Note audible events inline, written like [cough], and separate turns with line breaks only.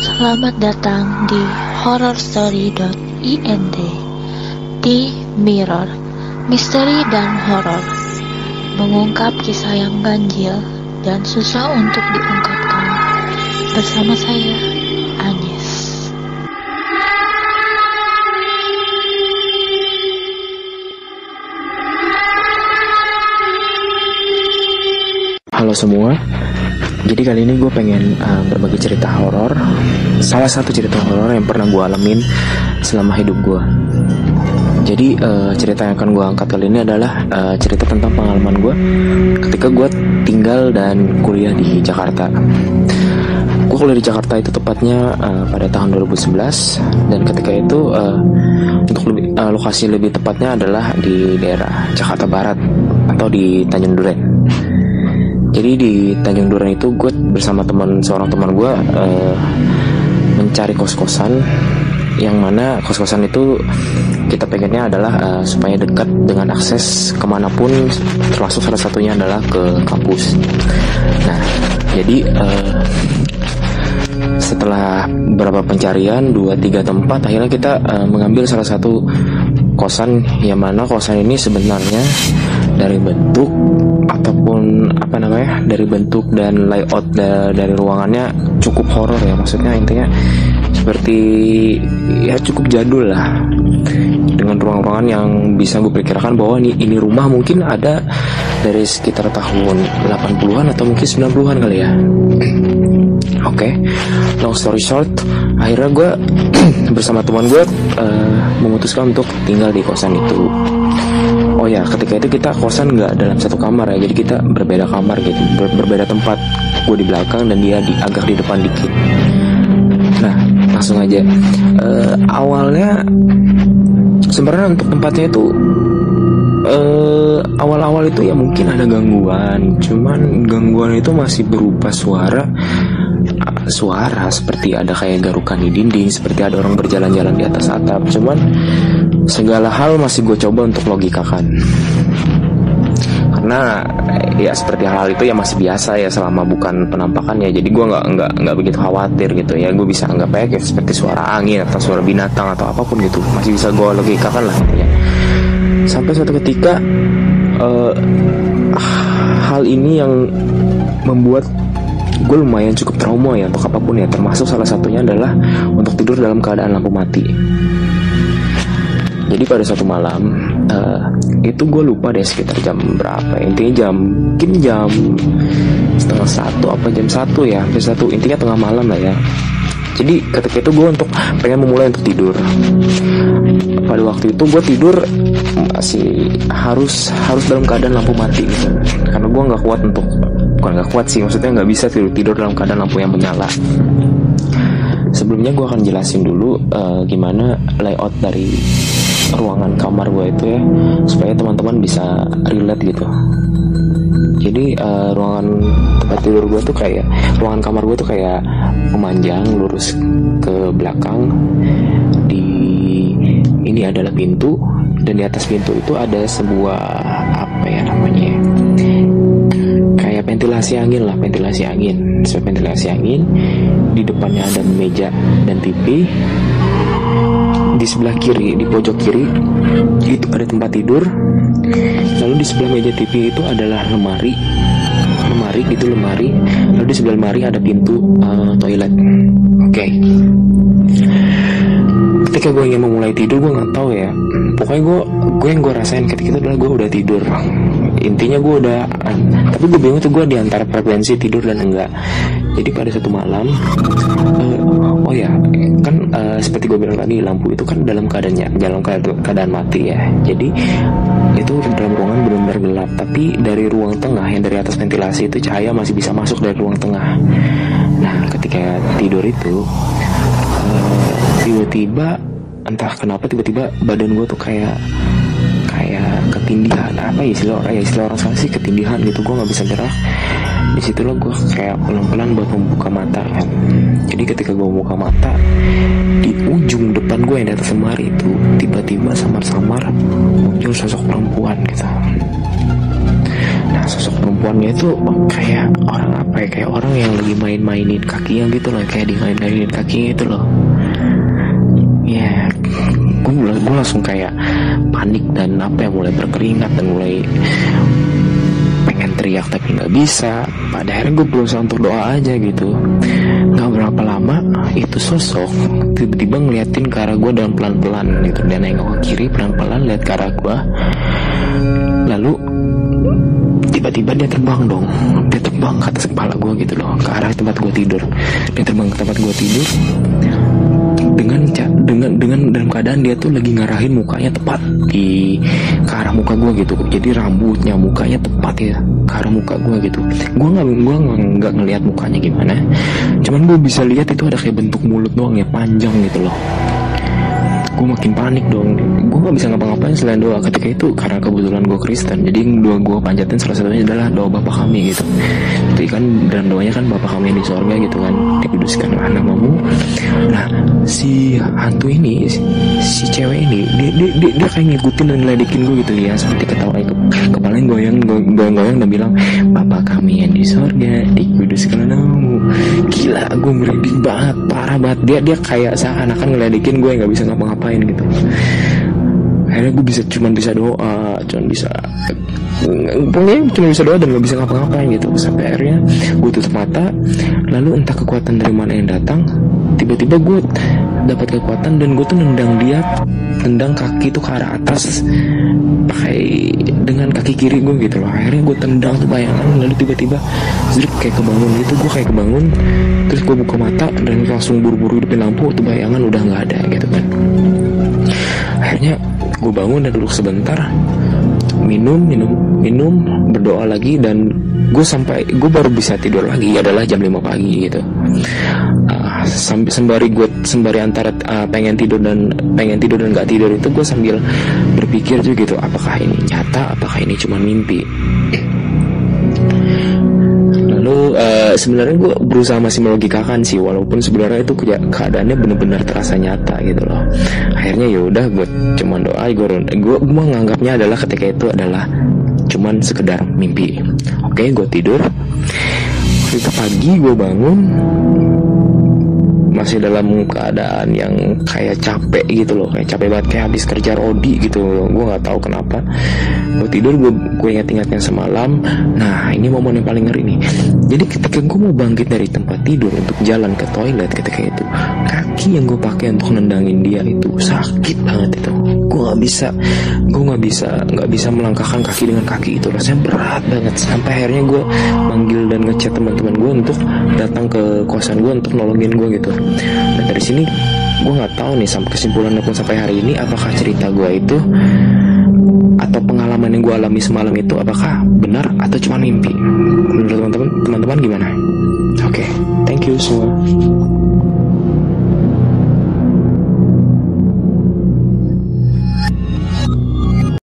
Selamat datang di horrorstory.int Di Mirror Misteri dan horor Mengungkap kisah yang ganjil dan susah untuk diungkapkan. Bersama saya,
Halo semua, jadi kali ini gue pengen uh, berbagi cerita horor. Salah satu cerita horor yang pernah gue alamin selama hidup gue. Jadi uh, cerita yang akan gue angkat kali ini adalah uh, cerita tentang pengalaman gue ketika gue tinggal dan kuliah di Jakarta. Gue kuliah di Jakarta itu tepatnya uh, pada tahun 2011 dan ketika itu uh, untuk lebih, uh, lokasi lebih tepatnya adalah di daerah Jakarta Barat atau di Tanjung Duren. Jadi di Tanjung Duren itu gue bersama teman seorang teman gue uh, mencari kos-kosan yang mana kos-kosan itu kita pengennya adalah uh, supaya dekat dengan akses ke mana pun termasuk salah satunya adalah ke kampus. Nah jadi uh, setelah beberapa pencarian dua tiga tempat akhirnya kita uh, mengambil salah satu kosan yang mana kosan ini sebenarnya dari bentuk ataupun apa namanya dari bentuk dan layout da dari ruangannya cukup horor ya maksudnya intinya seperti ya cukup jadul lah dengan ruang-ruangan yang bisa gue perkirakan bahwa ini ini rumah mungkin ada dari sekitar tahun 80-an atau mungkin 90-an kali ya Oke, okay. long story short, akhirnya gue [clears throat] bersama teman gue uh, memutuskan untuk tinggal di kosan itu. Oh ya, ketika itu kita kosan nggak dalam satu kamar ya, jadi kita berbeda kamar gitu, ber berbeda tempat. Gue di belakang dan dia di agak di depan dikit. Nah, langsung aja. Uh, awalnya sebenarnya untuk tempatnya itu awal awal-awal itu ya mungkin ada gangguan, cuman gangguan itu masih berupa suara suara seperti ada kayak garukan di dinding, seperti ada orang berjalan-jalan di atas atap. Cuman segala hal masih gue coba untuk logikakan. Karena ya seperti hal itu ya masih biasa ya selama bukan penampakannya. Jadi gue nggak nggak nggak begitu khawatir gitu ya. Gue bisa anggap kayak seperti suara angin atau suara binatang atau apa pun gitu. Masih bisa gue logikakan lah ya. Sampai suatu ketika uh, hal ini yang membuat gue lumayan cukup trauma ya untuk apa pun ya. Termasuk salah satunya adalah untuk tidur dalam keadaan lampu mati. Jadi pada suatu malam uh, itu gue lupa deh sekitar jam berapa. Intinya jam mungkin jam setengah satu apa jam satu ya jam satu. Intinya tengah malam lah ya. Jadi ketika itu gue untuk pengen memulai untuk tidur. Pada waktu itu gue tidur masih harus harus dalam keadaan lampu mati gitu. Karena gue nggak kuat untuk bukan nggak kuat sih. Maksudnya nggak bisa tidur tidur dalam keadaan lampu yang menyala. Sebelumnya gue akan jelasin dulu uh, gimana layout dari ruangan kamar gue itu ya supaya teman-teman bisa relate gitu. Jadi uh, ruangan tempat tidur gue tuh kayak ruangan kamar gue tuh kayak memanjang lurus ke belakang. Di ini adalah pintu dan di atas pintu itu ada sebuah apa ya namanya ventilasi angin lah ventilasi angin. Sesuai ventilasi angin di depannya ada meja dan TV di sebelah kiri di pojok kiri itu ada tempat tidur. Lalu di sebelah meja TV itu adalah lemari. Lemari itu lemari. Lalu di sebelah lemari ada pintu uh, toilet. Oke. Okay. ketika gue ingin memulai tidur gue nggak tahu ya pokoknya gue gue yang gue rasain ketika itu adalah gue udah tidur. Intinya gue udah tapi gue bingung tuh gue di antara frekuensi tidur dan enggak. Jadi pada satu malam uh, oh ya kan uh, seperti gue bilang tadi lampu itu kan dalam keadaannya dalam keadaan mati ya. Jadi itu dalam ruangan benar-benar gelap. Tapi dari ruang tengah yang dari atas ventilasi itu cahaya masih bisa masuk dari ruang tengah. Nah ketika tidur itu uh, tiba-tiba entah kenapa tiba-tiba badan gue tuh kayak kayak ketindihan. Apa ya istilah orang ya istilah orang sana sih ketindihan gitu. Gue nggak bisa gerak di situlah gue kayak pelan-pelan buat membuka mata kan. Jadi ketika gue membuka mata di ujung depan gue yang di atas lemari itu tiba-tiba samar-samar muncul sosok perempuan gitu. Perempuannya itu kayak orang apa ya? Kayak orang yang lagi main-mainin kakinya gitu loh kayak dimain-mainin kakinya itu loh ya gue, gue langsung kayak panik dan apa ya mulai berkeringat dan mulai pengen teriak tapi nggak bisa. Pada akhirnya gue berusaha untuk doa aja gitu. Nggak berapa lama itu sosok tiba-tiba ngeliatin ke arah gue dan pelan-pelan gitu. Dan nengok ke kiri pelan-pelan lihat ke arah gue lalu tiba-tiba dia terbang dong. Dia terbang ke atas kepala gue gitu loh ke arah tempat gue tidur. Dia terbang ke tempat gue tidur dengan dengan dengan dalam keadaan dia tuh lagi ngarahin mukanya tepat. Di ke arah muka gue gitu. Jadi rambutnya mukanya tepat ya ke arah muka gue gitu. Gue nggak gue nggak ngelihat mukanya gimana. Cuman gue bisa lihat itu ada kayak bentuk mulut doang ya panjang gitu loh gue makin panik dong. Gue gak bisa ngapa-ngapain selain doa. Ketika itu karena kebetulan gue Kristen jadi doa gue panjatin salah satunya adalah doa Bapak kami gitu. Jadi kan dan doanya kan Bapak kami yang di sorga gitu kan. Dikuduskanlah namamu nah si hantu ini si, si cewek ini dia, dia, dia, dia kayak ngikutin dan ngeledekin gue gitu ya. Seperti ketawa ke, kepala goyang goyang-goyang dan bilang Bapak kami yang di sorga dikuduskanlah namamu gila gue merinding banget parah banget. Dia dia kayak seakan-akan ngeledekin gue nggak bisa ngapa-ngapain ngapain gitu. Akhirnya gue bisa cuman bisa doa cuman bisa pokoknya cuma bisa doa dan gak bisa ngapa-ngapain gitu. Sampai akhirnya gue tutup mata lalu entah kekuatan dari mana yang datang tiba-tiba gue dapat kekuatan dan gue tuh nendang dia nendang kaki tuh ke arah atas pakai dengan kaki kiri gue gitu loh. Akhirnya gue tendang tuh bayangan lalu tiba-tiba zrip kayak kebangun gitu. Gue kayak kebangun terus gue buka mata dan langsung buru-buru hidupin lampu tuh bayangan udah nggak ada gitu kan. Akhirnya gue bangun dan duduk sebentar minum minum minum berdoa lagi dan gue sampai gue baru bisa tidur lagi adalah jam 5 pagi gitu. Uh, sambil sembari gue sembari antara uh, pengen tidur dan pengen tidur dan nggak tidur itu gue sambil berpikir juga gitu apakah ini nyata apakah ini cuma mimpi? Lalu uh, sebenarnya gue berusaha masih melogikakan sih walaupun sebenarnya itu keadaannya benar-benar terasa nyata gitu loh. Akhirnya ya udah gue cuman doa gue gue menganggapnya adalah ketika itu adalah cuman sekedar mimpi. Oke gue tidur. Ketika pagi gue bangun. Masih dalam keadaan yang kayak capek gitu loh. Kayak capek banget kayak habis kerja rodi gitu gue nggak tahu kenapa. Gue tidur gue gue ingat-ingatnya semalam. Nah ini momen yang paling ngeri nih. Jadi ketika gue mau bangkit dari tempat tidur untuk jalan ke toilet ketika itu kaki yang gue pakai untuk nendangin dia itu sakit banget itu gue nggak bisa gue nggak bisa nggak bisa melangkahkan kaki dengan kaki itu rasanya berat banget sampai akhirnya gue manggil dan ngechat teman-teman gue untuk datang ke kosan gue untuk nolongin gue gitu Nah dari sini gue nggak tahu nih sampai kesimpulan pun sampai hari ini apakah cerita gue itu atau pengalaman yang gue alami semalam itu apakah benar atau cuma mimpi? Menurut teman-teman teman-teman gimana? Oke, okay, thank you semua.